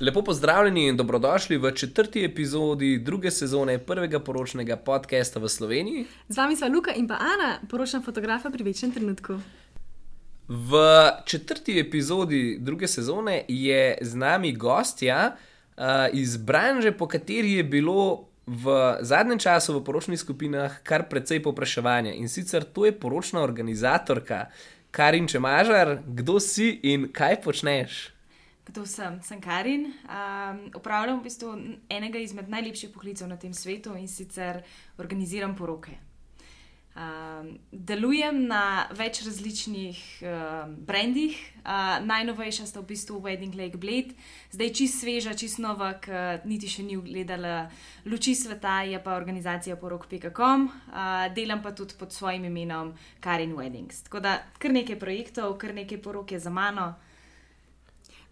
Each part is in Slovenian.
Lepo pozdravljeni in dobrodošli v četrti epizodi druge sezone prvega poročnega podcasta v Sloveniji. Z vami sva Luka in pa Ana, poročna fotografa pri večnem trenutku. V četrti epizodi druge sezone je z nami gostja uh, iz branže, po kateri je bilo v zadnjem času v poročnih skupinah kar precej popraševanja. In sicer to je poročna organizatorka Karin Čemažar. Kdo si in kaj počneš? Kdo sem? Sem Karin. Um, upravljam v bistvu enega izmed najlepših poklicev na tem svetu in sicer organiziram poroke. Um, delujem na več različnih um, brandih, uh, najnovejša sta v bistvu Wedding Lake Blade, zdaj čist sveža, čist nova, ki niti še ni ugledala luči sveta, je pa organizacija porok.com, uh, delam pa tudi pod svojim imenom Karin Weddings. Tako da kar nekaj projektov, kar nekaj porok je za mano.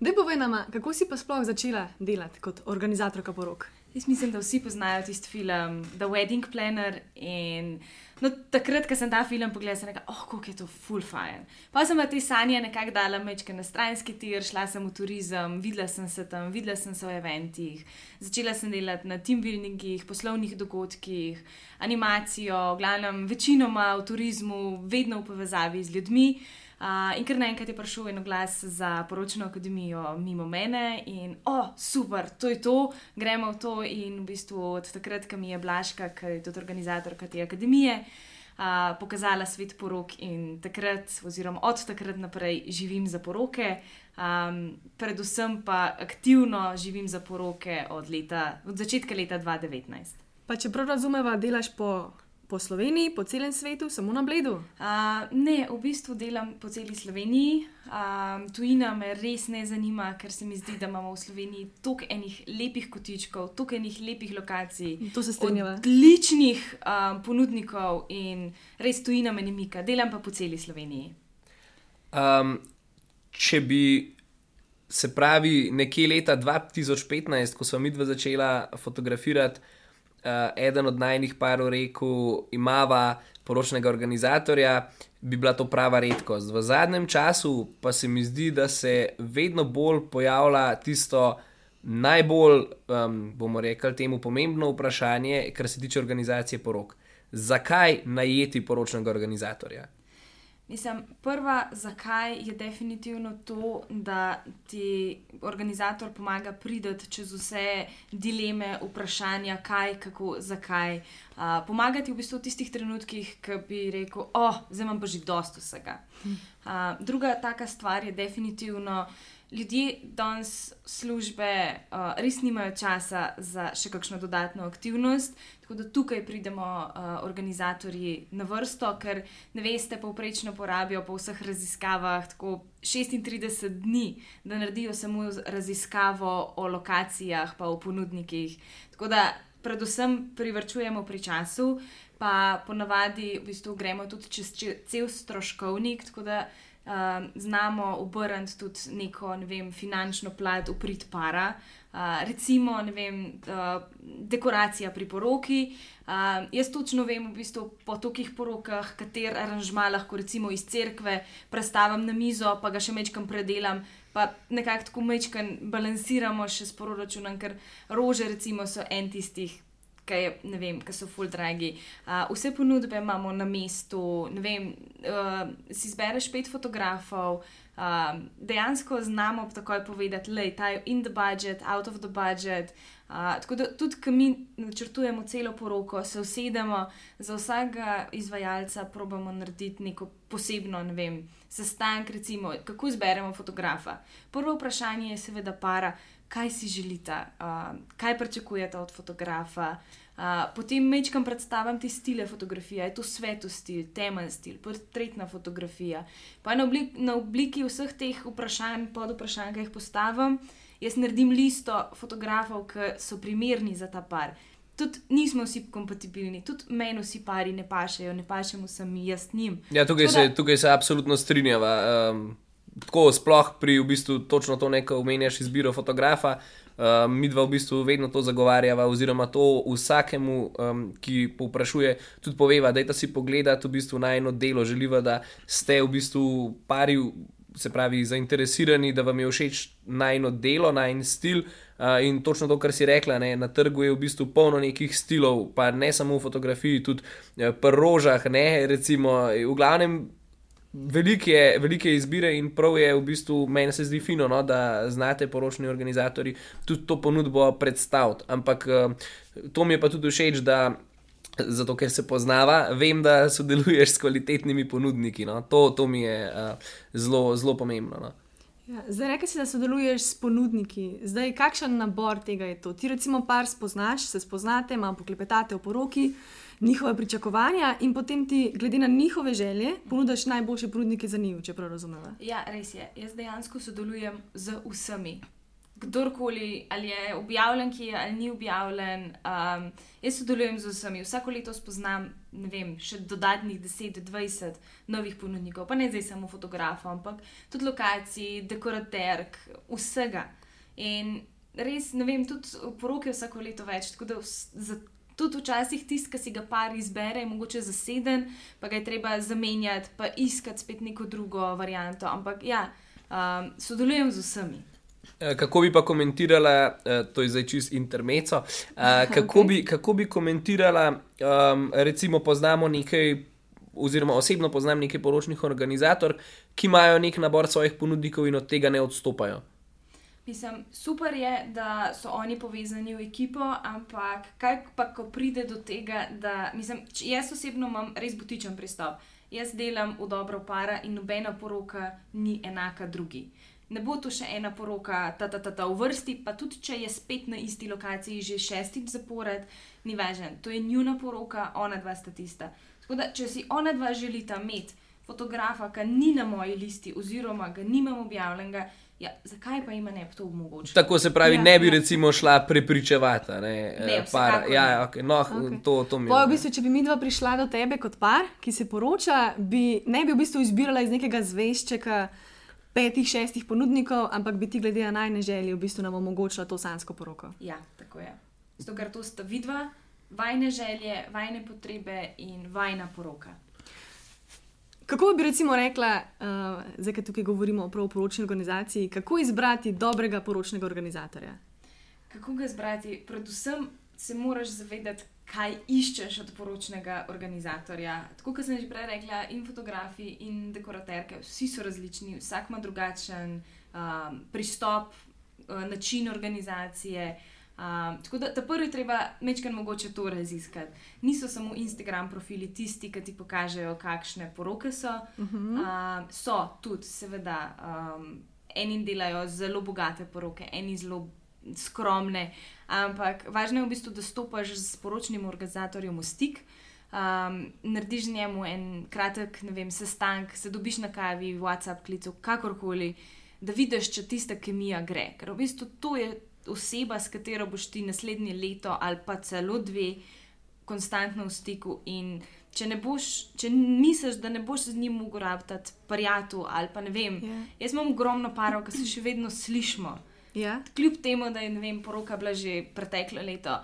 Da, povej nam, kako si pa sploh začela delati kot organizatorka porok? Jaz mislim, da vsi poznajo tisti film The Wedding Planner. In, no, takrat, ko sem ta film pogledala, sem rekla, oh, kako je to full fine. Pa sem te sanje nekako dala mečke na stranski tir, šla sem v turizem, videla sem se tam, videla sem se v eventih, začela sem delati na team buildingih, poslovnih dogodkih, animacijo, glavnem, večinoma v turizmu, vedno v povezavi z ljudmi. Uh, in ker naenkrat je prišel en glas za poročno akademijo mimo mene, in o, oh, super, to je to, gremo v to. In v bistvu od takrat, ko mi je Blaška, ki je tudi organizatorka te akademije, uh, pokazala svet porok, in takrat, oziroma od takrat naprej, živim za poroke. Um, predvsem pa aktivno živim za poroke od, leta, od začetka leta 2019. Pa če prav razumeva, delaš po po Sloveniji, po celem svetu, samo na Bledu? Uh, ne, v bistvu delam po celi Sloveniji. Um, tujina me res ne zanima, ker se mi zdi, da imamo v Sloveniji toliko enih lepih kotičkov, toliko enih lepih lokacij. To se strinjava. Odličnih um, ponudnikov in res tujina me ne mika, delam pa po celi Sloveniji. Um, če bi. Se pravi, nekje leta 2015, ko smo mi dva začela fotografirati, eden od najnih parov rekel, imava poročnega organizatorja, bi bila to prava redkost. V zadnjem času pa se mi zdi, da se vedno bolj pojavlja tisto najbolj, um, bomo rekli, temu pomembno vprašanje, kar se tiče organizacije porok. Zakaj najeti poročnega organizatorja? Mislim, prva, zakaj je definitivno to, da ti organizator pomaga priti čez vse dileme, vprašanja, kaj, kako, zakaj. Uh, pomagati v bistvu v tistih trenutkih, ki bi rekel, oh, zdaj imam pa že dosto vsega. Uh, druga taka stvar je definitivno ljudje danes službe uh, res nimajo časa za še kakšno dodatno aktivnost. Tako da tukaj pridemo uh, organizatorji na vrsto, ker ne veste, povprečno porabijo po vseh raziskavah tako 36 dni, da naredijo samo raziskavo o lokacijah, pa o ponudnikih. Tako da predvsem privrčujemo pri času, pa ponavadi v bistvu gremo tudi čez cel stroškovnik uh, znamo obrniti tudi neko ne vem, finančno plat v prid para. Uh, recimo, vem, uh, dekoracija pri poroki. Uh, jaz točno vem, v bistvu, po tolikih porokah, kater aranžma lahko recimo iz cerkve predstavim na mizo, pa ga še mečkam predelam, pa nekako tako mečkam balansiramo še s proračunom, ker rože recimo so en tistih ki so full dragi. Uh, vse ponudbe imamo na mestu, vem, uh, si zbereš pet fotografov. Uh, dejansko znamo takoj povedati, da je ta in the budget, out of the budget. Uh, tako da tudi, ko mi načrtujemo celo poroko, se usedemo za vsakega izvajalca, probamo narediti neko posebno, ne vem, sestanek, recimo, kako izberemo fotografa. Prvo vprašanje je seveda para, kaj si želite, uh, kaj pričakujete od fotografa. Uh, potem mečkam predstavljam te stile fotografije, je to svetu stil, temen stil, portretna fotografija. Pa na, oblik, na obliki vseh teh vprašanj, pod vprašanj, ki jih postavim, jaz naredim listo fotografov, ki so primerni za ta par. Tudi nismo vsi kompatibilni, tudi meni vsi pari ne pašejo, ne pašemo sami jaz njim. Ja, tukaj, da, se, tukaj se absolutno strinjava. Um tako sploh pri v bistvu točno to neko omenjaš izbiro fotografa. Um, mi dva v bistvu vedno to zagovarjava, oziroma to vsakemu, um, ki povprašuje, tudi poveva, da je ta si pogledati v bistvu na eno delo. Želiva, da ste v bistvu pari se pravi, zainteresirani, da vam je všeč najno delo, najn stil. Uh, in točno to, kar si rekla, ne, na trgu je v bistvu polno nekih stilov, pa ne samo v fotografiji, tudi uh, pri rožah. Ne, recimo, v glavnem, velike, velike izbire in prav je v bistvu, meni se zdi fino, no, da znate poročni organizatori tudi to ponudbo predstaviti. Ampak uh, to mi je pa tudi všeč, da zato ker se poznava, vem, da sodeluješ s kvalitetnimi ponudniki. No? To, to mi je uh, zelo, zelo pomembno. No? Ja, zdaj, rekel si, da sodeluješ s ponudniki. Zdaj, kakšen nabor tega je to? Ti, recimo, par spoznaš, se spoznate, malo poklepetate o poroki, njihove pričakovanja in potem ti, glede na njihove želje, ponudiš najboljše ponudnike za njih, če prav razumem. Ja, res je. Jaz dejansko sodelujem z vsemi kdorkoli, ali je objavljen, ki je ali ni objavljen. Um, jaz sodelujem z vsemi, vsako leto spoznam vem, še dodatnih 10-20 novih ponudnikov, pa ne zdaj samo fotografov, ampak tudi lokacij, dekoraterk, vsega. In res ne vem, tudi poroke vsako leto več. Tudi včasih tisti, ki si ga par izbere, je mogoče zaseden, pa ga je treba zamenjati, pa iskati spet neko drugo varianto. Ampak ja, um, sodelujem z vsemi. Eh, kako bi pa komentirala, eh, to je zdaj čist intermeco, eh, kako, okay. bi, kako bi komentirala, um, recimo, poznamo nekaj, oziroma osebno poznam nekaj poročnih organizatorjev, ki imajo nek nabor svojih ponudnikov in od tega ne odstopajo. Mislim, super je, da so oni povezani v ekipo, ampak kaj pa, ko pride do tega, da mislim, jaz osebno imam res butičen pristop. Jaz delam v dobro para in nobena poroka ni enaka drugi ne bo to še ena poroka, ta ta ta ta v vrsti, pa tudi če je spet na isti lokaciji že šestič zapored, ni važen. To je njuna poroka, ona dva sta tista. Tako da, če si ona dva želita imeti fotografa, ki ni na moji listi, oziroma ga nimam objavljenega. Ja, zakaj pa ima ne to omogočiti? Tako se pravi, ja, ne bi ja. recimo šla prepričevati. Ne, ne, par, ja, okay, no, okay. to, to mi je. V bistvu, če bi mi dva prišla do tebe kot par, ki se poroča, bi ne bi v bistvu izbirala iz nekega zveščeka petih, šestih ponudnikov, ampak bi ti glede na najne želje v bistvu nam omogočila to sansko poroko. Ja, tako je. Zato, ker to sta vidva, vajne želje, vajne potrebe in vajna poroka. Kako bi recimo rekla, uh, zdaj, ker tukaj govorimo o poročni organizaciji, kako izbrati dobrega poročnega organizatorja? Kako ga izbrati? Predvsem se moraš zavedati, kaj iščeš od poročnega organizatorja. Tako kot sem že prej rekla, in fotografi, in dekoraterke, vsi so različni, vsak ima drugačen um, pristop, uh, način organizacije. Um, tako da ta prvi treba mečkaj mogoče to raziskati. Niso samo Instagram profili tisti, ki ti pokažejo, kakšne poroke so. Uh -huh. um, so tudi, seveda, um, eni delajo zelo bogate poroke, eni zelo skromne, ampak važno je v bistvu, da stopiš s poročnim organizatorjem v stik. Um, narediš njemu en kratek, ne vem, sestank, se dobiš na kavi, WhatsApp klicu, kakorkoli, da vidiš, če tista kemija gre. Ker v bistvu to je oseba, s katero boš ti naslednje leto ali pa celo dve konstantno v stiku. In če ne boš, če misliš, da ne boš z njim mogel rabiti prijatelj ali pa ne vem, yeah. Ja. jaz imam ogromno parov, ki se še vedno slišmo. Ja. Kljub temu, da je vem, poroka bila že preteklo leto,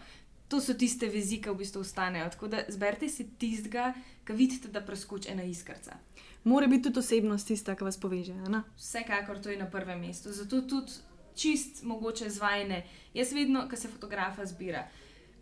to so tiste vezi, ki v bistvu ostanejo. Tako da zberite si tistega, ki vidite, da preskoči ena iskrca. Mora biti tudi osebnost tista, ki vas poveže. Ne? Vsekakor to je na prvem mestu. Zato tudi čist mogoče zvajene. Jaz vedno, ko se fotografa zbira.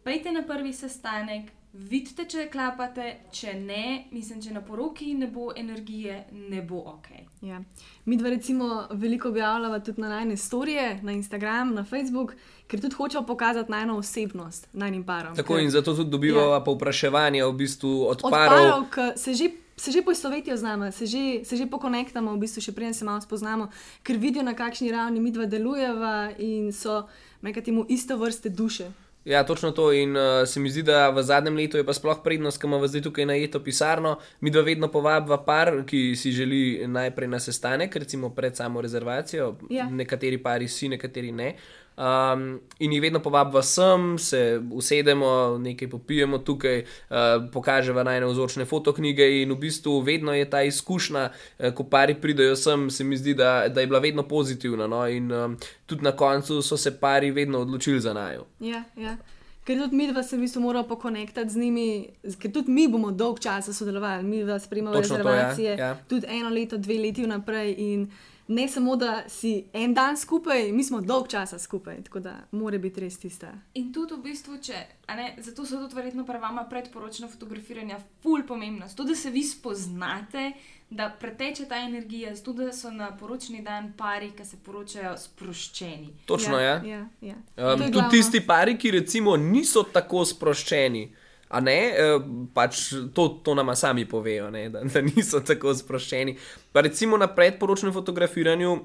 Pejte na prvi sestanek, vidite, če klapate, če ne, mislim, če na poroki ne bo energije, ne bo ok. Ja. Mi dva, recimo, veliko objavljamo tudi na najne storije, na Instagram, na Facebook, ker tudi hočemo pokazati najno osebnost najnim parom. Tako ker, in zato tudi dobivamo ja. povpraševanje v bistvu od, od parov. parov ki se že. Se že poistovetijo z nami, se že, se že pokonektamo, v bistvu še prej se malo spoznamo, ker vidijo, na kakšni ravni mi dva delujeva in so, nekaj temu, isto vrste duše. Ja, točno to. In uh, se mi zdi, da v zadnjem letu je pa sploh prednost, ki ima zdaj tukaj najeto pisarno. Mi dva vedno povabimo par, ki si želi najprej na sestanek, recimo pred samo rezervacijo. Ja. Nekateri pari si, nekateri ne. Uh, Um, in jih vedno povabimo sem, se usedemo, nekaj popijemo tukaj, uh, pokažemo najne vzorčne fotoknige. In v bistvu vedno je ta izkušnja, uh, ko pari pridejo sem, se mi zdi, da, da je bila vedno pozitivna. No? In um, tudi na koncu so se pari vedno odločili za najo. Ja, ja. Ker tudi mi, da se mi moramo pokonektati z njimi, ker tudi mi bomo dolg časa sodelovali, mi vas spremljamo rezervacije, to, ja, ja. tudi eno leto, dve leti vnaprej. Ne samo, da si en dan skupaj, mi smo dolg časa skupaj, tako da mora biti res tista. In tudi v bistvu, če, a ne, zato so tudi verjetno pri vama predporočna fotografiranja ful pomembna. Zato, da se vi spoznate, da preteče ta energija, zato, da so na poročni dan pari, ki se poročajo sproščeni. Točno je. ja. ja, ja. Um, To je tudi glavno. tisti pari, ki recimo niso tako sproščeni. A ne, eh, pač to, to nama sami povejo, ne, da, da niso tako sproščeni. Pa recimo na predporočnem fotografiranju,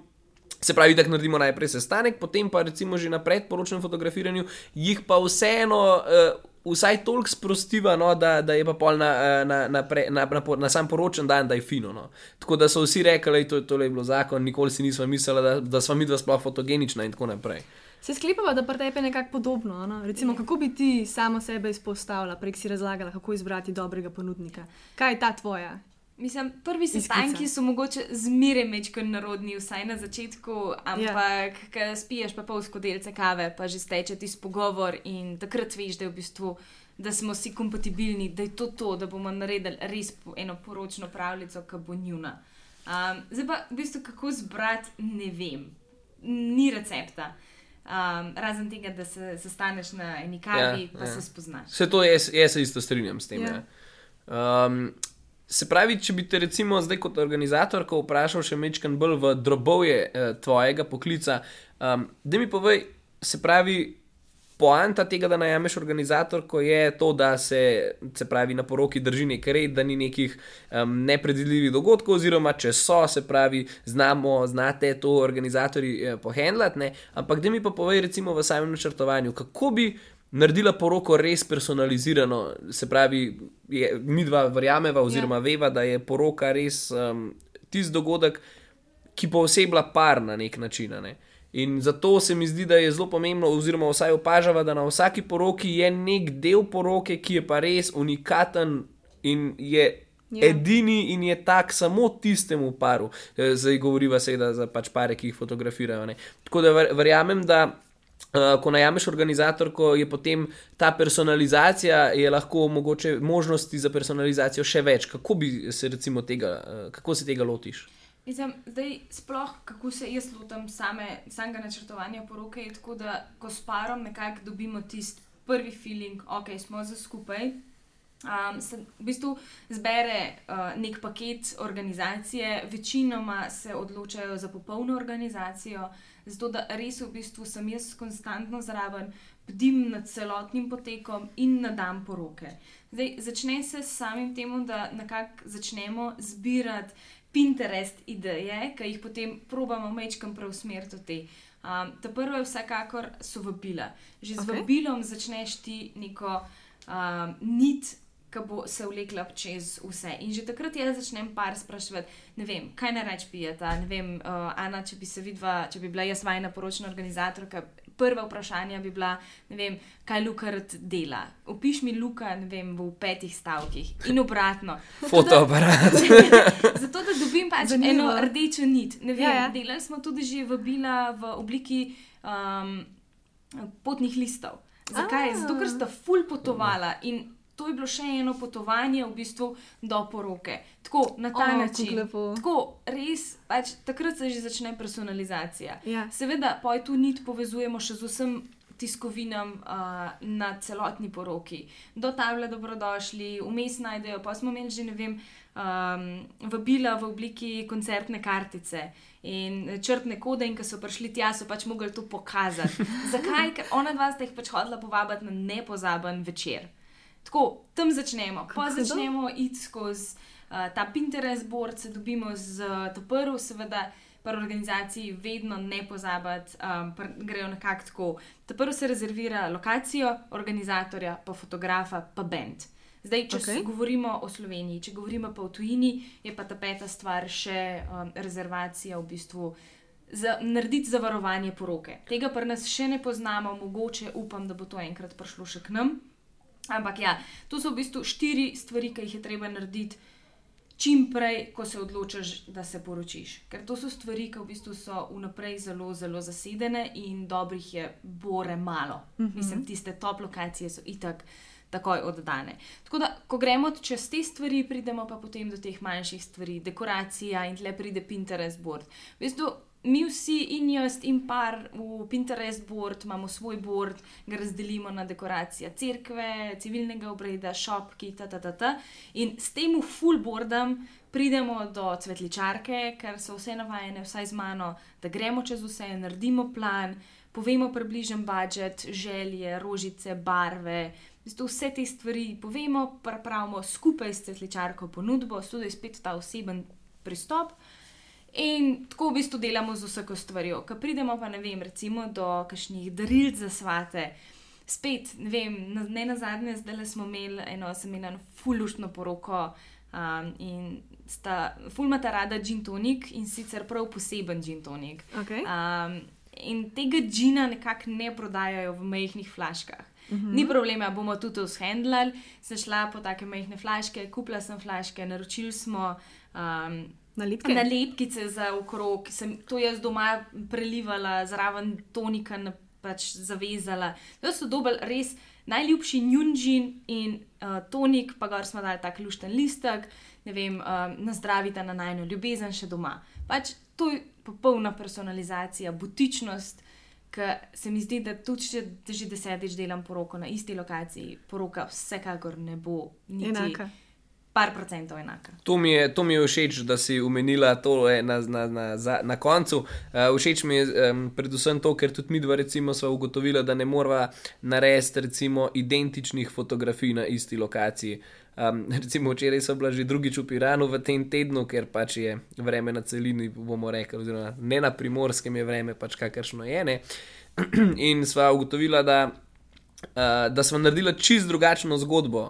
se pravi, da naredimo najprej sestanek, potem pa recimo že na predporočnem fotografiranju jih pa vseeno uh, vsaj toliko sprostiva, no, da, da je pa pol na, eh, na, na, pre, na, na, na sam poročen dan, da je fino. No. Tako da so vsi rekli, da to, to je bilo zakon, nikoli si nismo mislili, da, da smo mi dva sploh fotogenična in tako naprej. Se sklepava, da pri tebi je nekako podobno. No? Recimo, kako bi ti samo sebe izpostavila, prek si razlagala, kako izbrati dobrega ponudnika. Kaj je ta tvoja? Mislim, prvi sestanki so mogoče zmeraj mečko narodni, vsaj na začetku, ampak ja. spiješ pa pol skodelice kave, pa že steče ti pogovor in takrat veš, da, je v bistvu, da smo vsi kompatibilni, da je to to, da bomo naredili res eno poročno pravljico, ki bo njuna. Um, zdaj pa, v bistvu, kako zbrati, ne vem, ni recepta. Um, razen tega, da se sestaneš na eni kavi, Ja, ja, pa ja. ja. se spoznaš. Vse to jaz, jaz se isto strinjam s tem. Ja. Um, se pravi, če bi te recimo zdaj kot organizatorko vprašal še mečkan bolj v drobovje eh, tvojega poklica, um, da mi povej, se pravi. Poanta tega, da najameš organizatorko, je to, da se, se pravi, na poroki drži nek red, da ni nekih um, nepredvidljivih dogodkov, oziroma če so, se pravi, znamo, znate to organizatori eh, pohendlati. ne. Ampak da mi pa povej, recimo, v samem načrtovanju, kako bi naredila poroko res personalizirano. Se pravi, je, mi dva verjameva, oziroma ja. veva, da je poroka res um, tisti dogodek, ki posebla par na nek način. Ne? In zato se mi zdi, da je zelo pomembno, oziroma vsaj opažava, da na vsaki poroki je nek del poroke, ki je pa res unikaten in je Ja. ja. edini in je tak samo tistemu paru. Eh, Zdaj govoriva seveda za pač pare, ki jih fotografirajo. Ne? Tako da ver, verjamem, da. Uh, ko najameš organizatorko, je potem ta personalizacija, je lahko mogoče možnosti za personalizacijo še več. Kako bi se recimo tega, uh, kako se tega lotiš? Mislim, zdaj, sploh kako se jaz lotim same, samega načrtovanja poroke, je tako, da ko s parom nekako dobimo tisti prvi feeling, ok, smo za skupaj. Um, se v bistvu zbere uh, nek paket organizacije, večinoma se odločajo za popolno organizacijo, zato da res v bistvu sem jaz konstantno zraven, bdim nad celotnim potekom in na dan poroke. Zdaj, začne se s samim tem, da nekako začnemo zbirati Pinterest ideje, ki jih potem probamo mečkam preusmeriti v te. Um, ta prva je vsekakor so vabila. Že z okay. vabilom začneš ti neko um, nit, ki bo se vlekla čez vse. In že takrat jaz začnem par spraševati, ne vem, kaj naj reč pijeta. Ne vem, uh, Ana, če bi se vidva, če bi bila jaz vajna poročna organizatorka. Prva vprašanja bi bila, ne vem, kaj Luka rad dela. Opiš mi Luka, ne vem, v petih stavkih in obratno. Fotoaparat. Zato, da dobim pač Zanimivo. eno rdečo nit. Ne Vem, Ja, ja, ja. ja. Delali smo tudi že vabila v obliki um, potnih listov. Zakaj? A. Zato, ker sta ful potovala in to je bilo še eno potovanje v bistvu do poroke. Tako na ta O, kako način. Tako res, pač, takrat se že začne personalizacija. Ja. Seveda, poj tu nit povezujemo še z vsem tiskovinam uh, na celotni poroki. Do table dobrodošli, vmes najdejo, pa smo imeli že ne vem. Um, vabila v obliki koncertne kartice in črtne kode, in ko so prišli tja, so pač mogli to pokazati. Zakaj? Ker ona dva sta jih pač hodila povabiti na nepozaben večer. Tako, tam začnemo. Pa začnemo iti skozi uh, ta Pinterest board, se dobimo z uh, to prvo, seveda, pri organizaciji vedno ne pozabiti, um, grejo nekako tako. Ta prvo se rezervira lokacijo, organizatorja, pa fotografa, pa bend. Zdaj, če okay. govorimo o Sloveniji, če govorimo pa o tujini, je pa ta peta stvar še um, rezervacija v bistvu. Za, narediti zavarovanje poroke. Tega pa nas še ne poznamo, mogoče upam, da bo to enkrat prišlo še k nam. Ampak ja, to so v bistvu štiri stvari, ki jih je treba narediti čim prej, ko se odločiš, da se poročiš. Ker to so stvari, ki v bistvu so vnaprej zelo, zelo zasedene in dobrih je bore malo. Mm -hmm. Mislim, tiste top lokacije so itak takoj oddane. Tako da, ko gremo čez te stvari, pridemo pa potem do teh manjših stvari, dekoracija in tle pride Pinterest board. V bistvu, mi vsi, in jaz, in par v Pinterest board, imamo svoj board, ga razdelimo na dekoracije cerkve, civilnega obreda, šopki, tttt. In s tem full boardom pridemo do cvetličarke, ker so vse navajene, vsaj z mano, da gremo čez vse, naredimo plan, povemo približen budžet, želje, rožice, barve. Vse te stvari povemo, pravimo skupaj s cvetličarko ponudbo, tudi spet ta oseben pristop. In tako v bistvu delamo z vsako stvarjo. Ko pridemo pa ne vem, recimo do kakšnih daril za svate, spet ne vem, ne na zadnje, zdaj le smo imeli eno, sem imel fulužno poroko um, in sta fulmata rada gin tonik in sicer prav poseben gin tonik. Okay. Um, in tega gina nekako ne prodajajo v majhnih flaškah. Mm -hmm. Ni problema, bomo tudi to shendlali. Sem šla po take majhne flaške, kupila sem flaške, naročili smo. Um, Nalepke. Nalepkice za okrog, sem to jaz doma prelivala, zraven tonika pač zavezala. To so dobili res najljubši njunžin in uh, tonik, pa gor smo dali tak lušten listek, ne vem, uh, nazdravite na najno ljubezen še doma. Pač to je popolna personalizacija, butičnost, ki se mi zdi, da tudi če že desetič delam poroko na isti lokaciji, poroka vsekakor ne bo enaka par procentov enaka. To mi, je, to mi je všeč, da si umenila to na, na, na, na koncu. Uh, všeč mi je um, predvsem to, ker tudi mi dva recimo smo ugotovili, da ne moramo narediti recimo identičnih fotografij na isti lokaciji. Um, recimo včeraj so bila že drugič v Piranu v tem tednu, ker pač je vreme na celini, bomo rekli, oziroma ne na primorskem je vreme, pač kakršno je. Ne? In sva ugotovila, da Uh, da smo naredili čist drugačno zgodbo,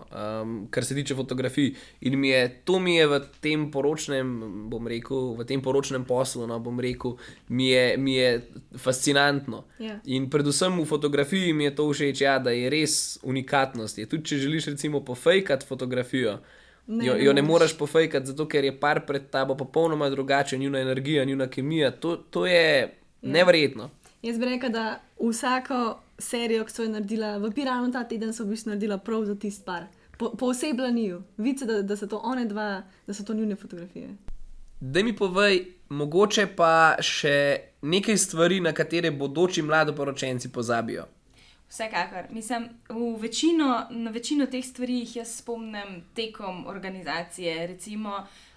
um, kar se tiče fotografij. In mi je, to mi je v tem poročnem, bom rekel, v tem poročnem poslu, no, bom rekel, mi je, mi je fascinantno. Yeah. Ja. In predvsem v fotografiji mi je to všeč, ja, da je res unikatnost. Je tudi, če želiš, recimo, pofejkati fotografijo. Ne, Jo, jo ne moreš. pofejkati, zato ker je par pred tabo popolnoma drugačen, njuna energija, njuna kemija. To, to je neverjetno. Jaz bi rekla, da vsako serijo, ki so jo naredila v Piranu ta teden, so v bistvu naredila prav za tisti par. Po, posebej njiju, vidiš, da, da so to one dva, da so to njune fotografije. Da mi povej, mogoče pa še nekaj stvari, na katere bodoči mladoporočenci pozabijo. Vsekakor. Mislim, večino, na večino teh stvari jih jaz spomnim tekom organizacije. Recimo,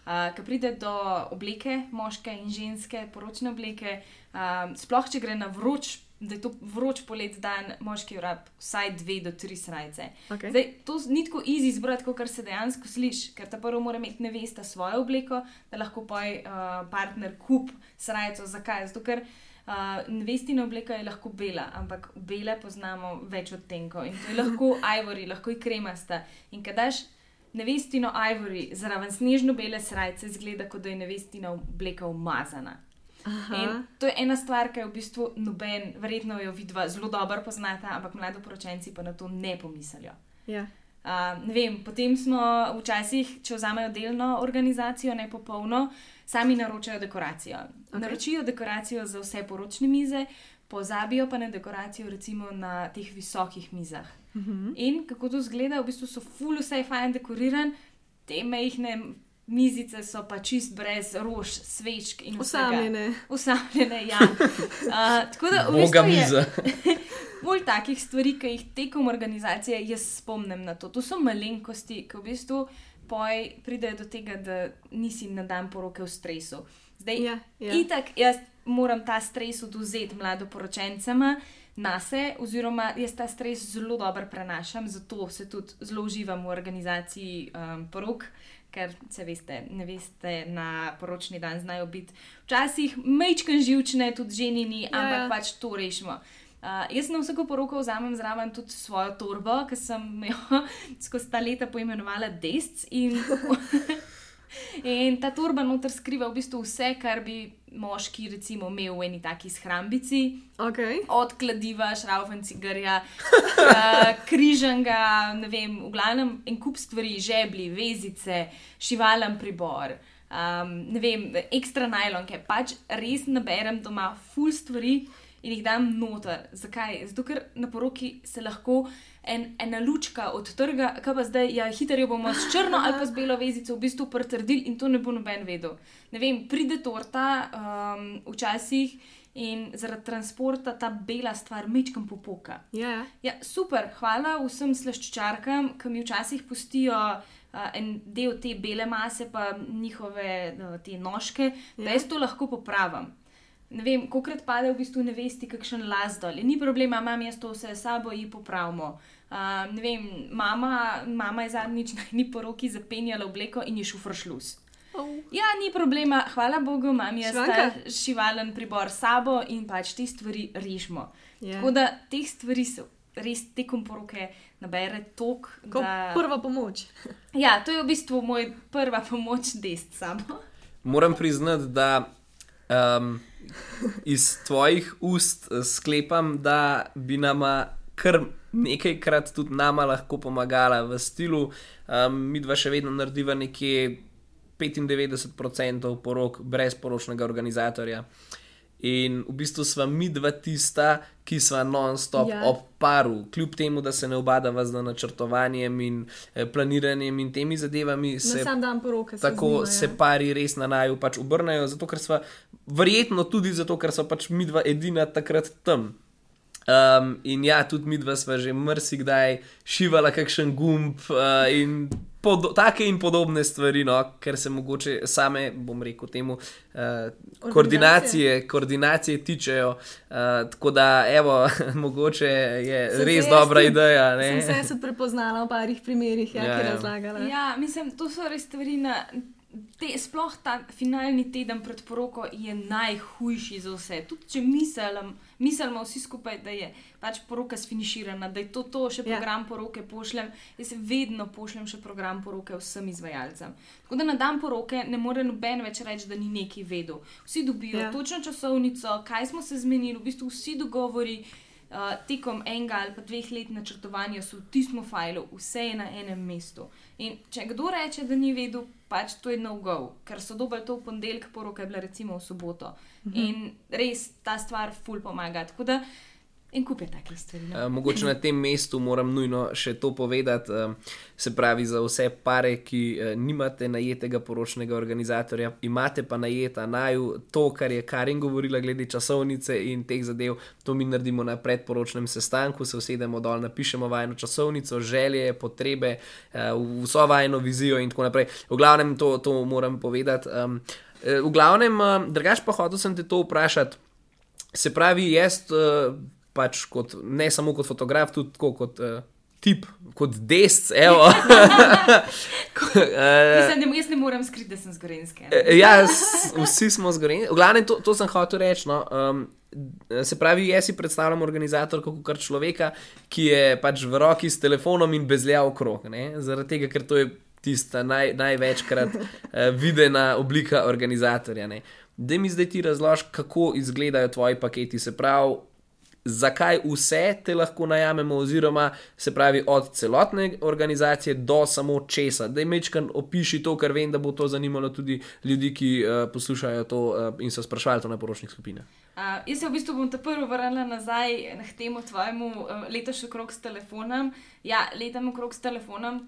uh, ko pride do obleke, moške in ženske, poročne obleke, uh, sploh če gre na vroč, da je to vroč polet dan, moški urab vsaj dve do tri srajce. Okay. Zdaj, to ni tako easy izbrati, kot se dejansko sliši, ker ta prvo mora imeti nevesta svojo obleko, da lahko poj uh, partner kup srajco. Zakaj? Zato, ker uh, nevestina obleka je lahko bela, ampak bele poznamo več odtenkov in to je lahko ivory, lahko je kremasta. In kadaš nevestino ivory zraven snežno bele srajce, zgleda, kot da je nevestina obleka umazana. Aha. In to je ena stvar, ki je v bistvu noben, verjetno jo vidva zelo dobro poznata, ampak mladoporočenci pa na to ne pomislijo. Ja. Uh, ne vem, potem smo včasih, če vzamejo delno organizacijo, ne popolno, sami naročajo dekoracijo. Ok. Okay. Naročijo dekoracijo za vse poročne mize, pozabijo pa na dekoracijo recimo na teh visokih mizah. Uh -huh. In kako to zgleda, v bistvu so full vse fajn dekoriran, te mehne mizice so pa čist brez rož, svečk in vsega. Osamljene. Usamljene, ja. Uh, tako da, v bistvu je, miza. bolj takih stvari, ki jih tekom organizacije jaz spomnim na to. To so malenkosti, ki v bistvu poj pridejo do tega, da nisi na dan poroke v stresu. Zdaj, Ja, ja. itak jaz moram ta stres oduzeti mladoporočencema. Na se, oziroma jaz ta stres zelo dobro prenašam, zato se tudi zelo uživam v organizaciji um, porok, ker se veste, ne veste, na poročni dan znajo biti včasih mečken živčne, tudi ženini, Ja, ampak ja. pač to rešimo. Uh, jaz na vsako poroko vzamem zraven tudi svojo torbo, ki sem jo skozi ta leta poimenovala Desc. In, in ta torba noter skriva v bistvu vse, kar bi moški recimo imel v eni taki shrambici. Okay. Od kladiva, šraufen cigarja, uh, križanga, ne vem, v glavnem en kup stvari, žebli, vezice, šivalen pribor, um, ne vem, ekstra najlonke. Pač res naberem doma full stvari in jih dam noter. Zakaj? Zato, ker na poroki se lahko en, ena lučka odtrga, kaj pa zdaj, ja, hitro jo bomo s črno ali pa z belo vezico v bistvu pritrdili in to ne bo noben vedel. Ne vem, pride torta um, včasih. In zaradi transporta ta bela stvar mečkam popoka. Ja, Ja, super, hvala vsem slaščičarkam, ki mi včasih pustijo uh, en del te bele mase, pa njihove uh, te nožke, da Ja. jaz to lahko popravim. Ne vem, kokrat pade v bistvu ne vesti, kakšen las dol. In Ni problema, imam jaz to vse s sabo in popravimo. Uh, ne vem, mama, mama je zadnjič na eni poroki zapenjala obleko in je šufr šlus. oh. Ja, ni problema, hvala Bogu, imam jaz ta šivalen pribor s sabo in pač te stvari režemo. Ja. Tako da teh stvari se res tekom poroke nabere tok. Kot Da... prva pomoč. Ja, to je v bistvu moj prva pomoč dest samo. Moram priznati, da um, iz tvojih ust eh, sklepam, da bi nama kar nekajkrat tudi nama lahko pomagala v stilu. Um, mi dva še vedno narediva nekje 95% porok brez poročnega organizatorja. In v bistvu sva mi dva tista, ki sva non-stop Ja. ja. ob paru, kljub temu, da se ne obadava z načrtovanjem in eh, planiranjem in temi zadevami. Na Se sam dan poroke. se tako z njima, se ja. pari res na naju pač obrnejo, zato ker smo, verjetno tudi zato, ker so pač mi dva edina takrat tam. Um, in ja, tudi mi dva sva že mrsikdaj šivala kakšen gumb uh, in podo take in podobne stvari, no, ker se mogoče same, bom rekel, temu uh, koordinacije, koordinacije tičejo. Uh, tako da, evo, mogoče je Sem se res jaz dobra tudi- ideja. Sem Ne? se jaz tudi prepoznala v parih primerih, ja, Ja, ki je ja. razlagala. Ja, mislim, to so res stvari. Na, te, sploh ta finalni teden pred poroko je najhujši za vse. Tudi če mislim, mislimo vsi skupaj, da je pač poroka sfiniširana, da je to, to še Ja. program poroke pošljem. Jaz vedno pošljem še program poroke vsem izvajalcem. Tako da na dan poroke ne more noben več reči, da ni neki vedel. Vsi dobijo Ja. ja. točno časovnico, kaj smo se zmenili, v bistvu vsi dogovori. Uh, tekom enega ali pa dveh let načrtovanja so v tistem failu, vse je na enem mestu. In če kdo reče, da ni vedel, pač to je no-go, ker so dobili to v ponedeljek, poroka je bila recimo v soboto. Mhm. In res ta stvar ful pomaga. Tako da en kup je takih stvari. No? Uh, mogoče na tem mestu moram nujno še to povedati. Uh, se pravi, za vse pare, ki uh, nimate najetega poročnega organizatorja, imate pa najeta naju to, kar je Karin govorila glede časovnice in teh zadev, to mi naredimo na predporočnem sestanku, se usedemo dol, napišemo vajno časovnico, želje, potrebe, uh, vso vajno vizijo in tako naprej. V glavnem to, to moram povedati. Um, v glavnem, uh, drugač pa hotel sem te to vprašati. Se pravi, jaz. Uh, pač kot, ne samo kot fotograf, tudi tako kot uh, tip, kot desc. evo. Ko, uh, Mislim, ne, jaz ne morem skriti, da sem zgorenski. ja, s- vsi smo zgoreni. V glavnem, to, to sem hotel reči. No. Um, se pravi, jaz si predstavljam organizatorko kot človeka, ki je pač v roki s telefonom in bezlja okrog. ne. Zaradi tega, ker to je tista naj, največkrat uh, videna oblika organizatorja. ne. Da mi zdaj ti razloži, kako izgledajo tvoji paketi. Se pravi, zakaj vse te lahko najamemo, oziroma se pravi od celotne organizacije do samo česa. Da mečkan opiši to, ker vem, da bo to zanimalo tudi ljudi, ki uh, poslušajo to uh, in so sprašvali to na poročnih skupinah. Uh, jaz se v bistvu bom te prvo vrnila nazaj k temu tvojemu uh, letošnjemu krog s telefonom. Ja, letam okrog s telefonom.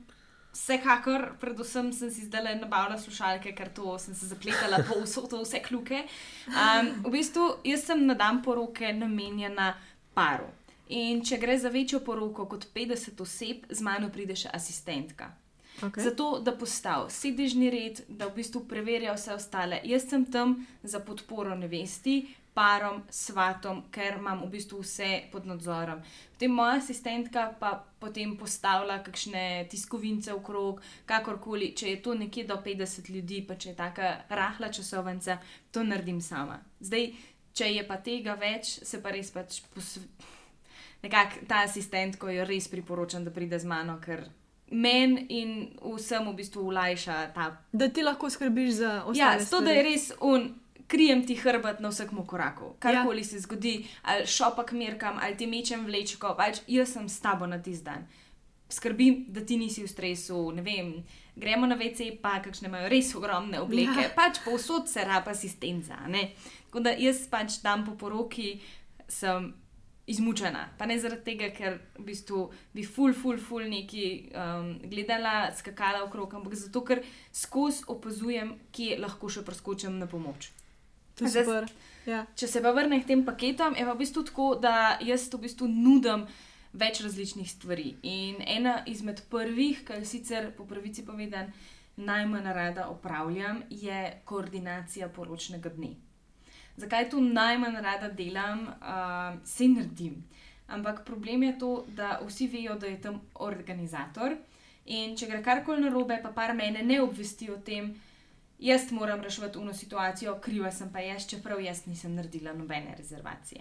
Vsekakor, predvsem sem si zdaj nabavila slušalke, ker to sem se zapletala po vso, to vse kljuke. Um, v bistvu, jaz sem na dan poroke namenjena paru. In če gre za večjo poroko kot 50 oseb, z mano pride še asistentka. Okay. Zato, da postavi sedežni red, da v bistvu preverja vse ostale. Jaz sem tam za podporo nevesti, parom, svatom, ker imam v bistvu vse pod nadzorom. Potem moja asistentka pa potem postavlja kakšne tiskovince okrog, kakorkoli, če je to nekje do 50 ljudi, pa če je taka rahla časovnica, to naredim sama. Zdaj, če je pa tega več, se pa res pač posvetim. Nekako ta asistent, ko jo res priporočam, da pride z mano, ker meni in vsem v bistvu ulajša ta. Da ti lahko skrbiš za Ja, ostale. to, da je res un. Krijem ti hrbet na vsakem koraku. Karkoli ja. se zgodi, ali šopak merkam, ali ti mečem vlečko, pač jaz sem s tabo na tisti dan. Skrbim, da ti nisi v stresu, ne vem, gremo na WC, pa kakšne imajo res ogromne obleke, Ja. pač povsod se raba asistenca. ne. Tako da jaz pač dan po poroki sem izmučena. Pa ne zaradi tega, ker v bistvu bi ful, ful, ful neki um, gledala, skakala okrog, ampak zato, ker skozi opazujem, kje lahko še preskočim na pomoč. To je super. Ja. Če se pa vrnem k tem paketom, je pa v bistvu tako, da jaz v bistvu nudim več različnih stvari. In ena izmed prvih, kar sicer po pravici povedan, najmanj rada opravljam, je koordinacija poročnega dne. Zakaj to najmanj rada delam, uh, se naredim. Ampak problem je to, da vsi vejo, da je tam organizator. In če gre karkoli narobe, pa par mene ne obvesti o tem, jaz moram rešiti uno situacijo, kriva sem pa jaz, čeprav jaz nisem naredila nobene rezervacije.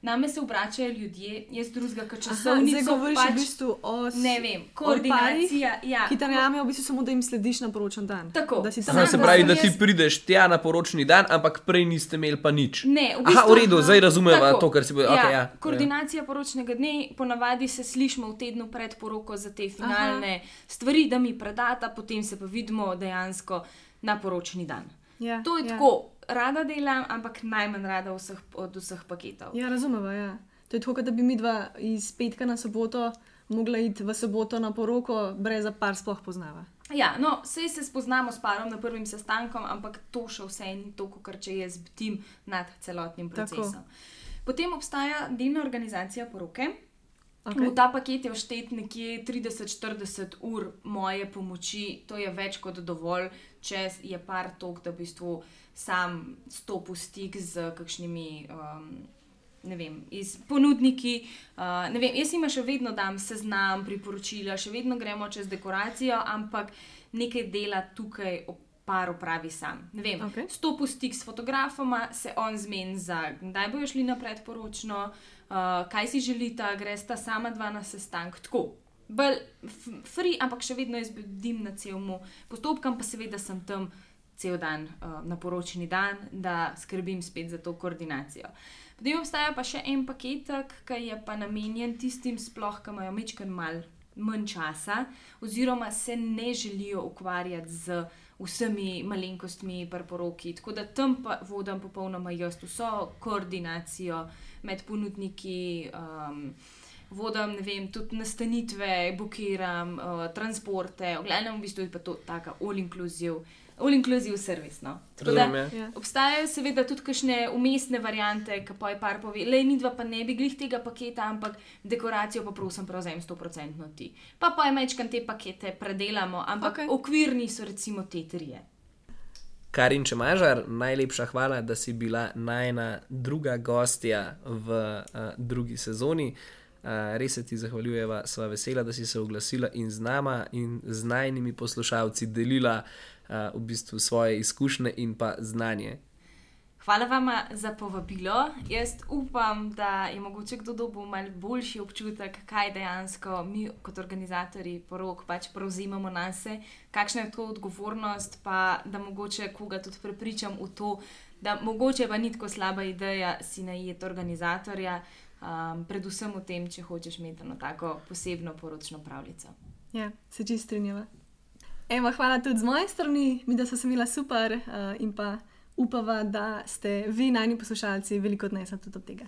Name se obračajo ljudje, jaz drugega, kot Aha, časovnico. zdaj govoriš pač, v bistvu o Ne vem, koordinacija. Ja, Ki te najame v bistvu samo, da jim slediš na poročen dan. Tako. Da si tam Aha, Aha, se da pravi, sem da ti jaz- prideš tja na poročni dan, ampak prej niste imeli pa nič. Ne, v Aha, bistvu, v redu, zdaj razumeva Tako. to, kar si povedal. Okay, ja, Koordinacija poročnega dne, ponavadi se slišimo v tednu pred poroko za te finalne Aha. stvari, da mi predata, potem se pa vidimo dejansko na poročni dan. Ja, To je ja. tako, rada delam, ampak najmanj rada vseh, od vseh paketov. Ja, razumeva. Ja. To je tako, kot da bi mi dva iz petka na soboto mogla iti v soboto na poroko, brez da par sploh poznava. Ja, no, vse se spoznamo s parom na prvim sestankom, ampak to še vse ni to, kar če jaz bdim nad celotnim Tako. procesom. Potem obstaja delna organizacija poroke. Okay. V ta paket je vštet nekje 30-40 ur moje pomoči, to je več kot dovolj, če je par tok, da v bistvu sam stopi v stik z kakšnimi. Um, Ne vem, iz ponudniki. Uh, vem, jaz jim še vedno dam seznam, priporočila, še vedno gremo čez dekoracijo, ampak nekaj dela tukaj par opravi sam. Ne vem, Okej. stopi v stik s fotografoma, se on zmeni za kdaj bojo šli na predporočno, uh, kaj si želita, gresta sama dva na sestank. Tako. Bolj f- free, ampak še vedno jaz bedim na celmu postopkam, pa seveda sem tam cel dan uh, na poročni dan, da skrbim spet za to koordinacijo. Potem obstaja pa še en paketek, ki je pa namenjen tistim, sploh, ki imajo mečken mal manj časa, oziroma se ne želijo ukvarjati z vsemi malenkostmi, preporoki. Tako da tam pa vodim popolnoma jaz vso koordinacijo med ponudniki. Um, Vodim, ne vem, tudi nastanitve, blokiram, uh, transporte, v glavnem, v bistvu je pa to tako all-inclusive, all-inclusive servis. No. Da, ja. Ja. Obstajajo seveda tudi kakšne umestne variante, ki pa je par pove, le mi dva pa ne bi glih tega paketa, ampak dekoracijo pa prosim prevzem 100% ti. Pa pa je mečkam te pakete predelamo, ampak okay. okvirni so recimo te trije. Karin Čemažar, najlepša hvala, da si bila najna druga gostja v uh, drugi sezoni. Uh, res se ti zahvaljujeva, sva vesela, da si se oglasila in z nama in z najnimi poslušalci delila uh, v bistvu svoje izkušnje in pa znanje. Hvala vam za povabilo. Jaz upam, da je mogoče kdo dobil malo boljši občutek, kaj dejansko mi kot organizatori porok pač prevzemamo na sebe, kakšna je to odgovornost, pa da mogoče koga tudi prepričam v to, da mogoče pa ni tako slaba ideja si najeti organizatorja, um, predvsem v tem, če hočeš imeti eno tako posebno poročno pravljico. Ja, se čist strinjava. Ema, hvala tudi z moje strani, mi da so se imela super uh, in pa upava, da ste vi, najni poslušalci, veliko odnesli tudi od tega.